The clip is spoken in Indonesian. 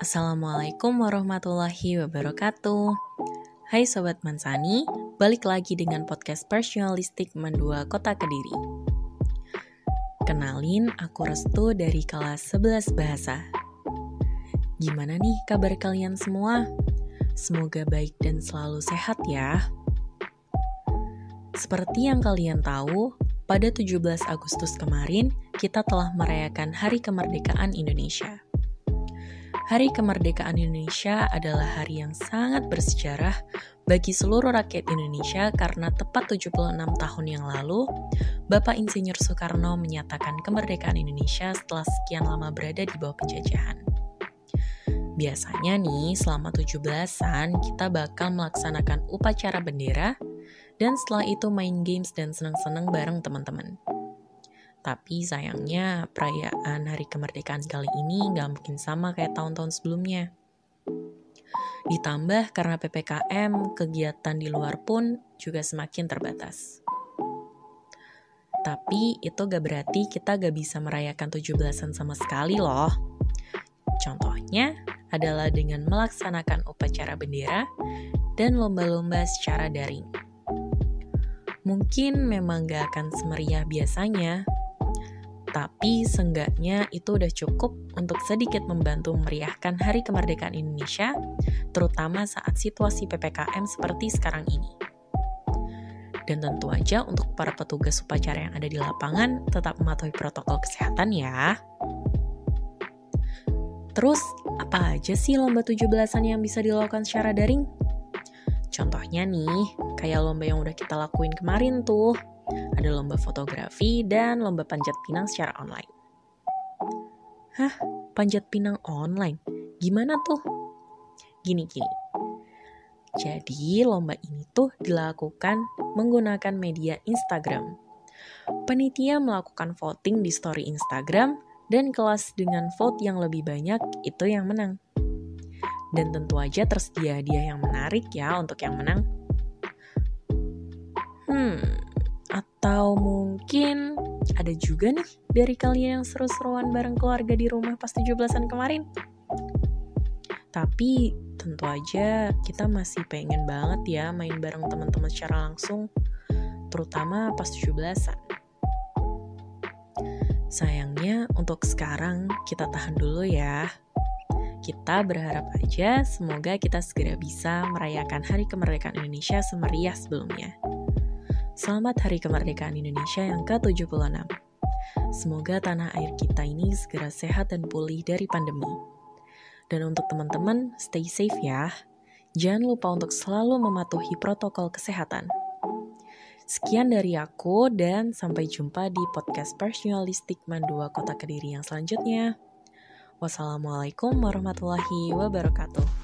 Assalamualaikum warahmatullahi wabarakatuh. Hai Sobat Mansani, balik lagi dengan podcast Personalistik Mendua Kota Kediri. Kenalin, aku Restu dari kelas 11 Bahasa. Gimana nih kabar kalian semua? Semoga baik dan selalu sehat ya. Seperti yang kalian tahu, pada 17 Agustus kemarin, kita telah merayakan Hari Kemerdekaan Indonesia. Hari Kemerdekaan Indonesia adalah hari yang sangat bersejarah bagi seluruh rakyat Indonesia karena tepat 76 tahun yang lalu, Bapak Insinyur Soekarno menyatakan kemerdekaan Indonesia setelah sekian lama berada di bawah penjajahan. Biasanya nih, selama 17-an kita bakal melaksanakan upacara bendera, dan setelah itu main games dan senang-senang bareng teman-teman. Tapi sayangnya perayaan hari kemerdekaan kali ini nggak mungkin sama kayak tahun-tahun sebelumnya. Ditambah karena PPKM, kegiatan di luar pun juga semakin terbatas. Tapi itu gak berarti kita gak bisa merayakan 17-an sama sekali loh. Contohnya adalah dengan melaksanakan upacara bendera dan lomba-lomba secara daring. Mungkin memang gak akan semeriah biasanya, tapi seenggaknya itu udah cukup untuk sedikit membantu meriahkan Hari Kemerdekaan Indonesia, terutama saat situasi PPKM seperti sekarang ini. Dan tentu aja untuk para petugas upacara yang ada di lapangan tetap mematuhi protokol kesehatan ya. Terus, apa aja sih lomba 17-an yang bisa dilakukan secara daring? Contohnya nih, kayak lomba yang udah kita lakuin kemarin tuh, ada lomba fotografi dan lomba panjat pinang secara online. Hah, panjat pinang online? Gimana tuh? Gini-gini. Jadi, lomba ini tuh dilakukan menggunakan media Instagram. Penitia melakukan voting di story Instagram dan kelas dengan vote yang lebih banyak itu yang menang. Dan tentu aja tersedia hadiah yang menarik ya untuk yang menang. Hmm, atau mungkin ada juga nih dari kalian yang seru-seruan bareng keluarga di rumah pas 17-an kemarin. Tapi tentu aja kita masih pengen banget ya main bareng teman-teman secara langsung, terutama pas 17-an. Sayangnya untuk sekarang kita tahan dulu ya. Kita berharap aja semoga kita segera bisa merayakan Hari Kemerdekaan Indonesia semeriah sebelumnya. Selamat Hari Kemerdekaan Indonesia yang ke-76. Semoga tanah air kita ini segera sehat dan pulih dari pandemi. Dan untuk teman-teman, stay safe ya. Jangan lupa untuk selalu mematuhi protokol kesehatan. Sekian dari aku dan sampai jumpa di podcast Personalistik Mandua Kota Kediri yang selanjutnya. Wassalamualaikum warahmatullahi wabarakatuh.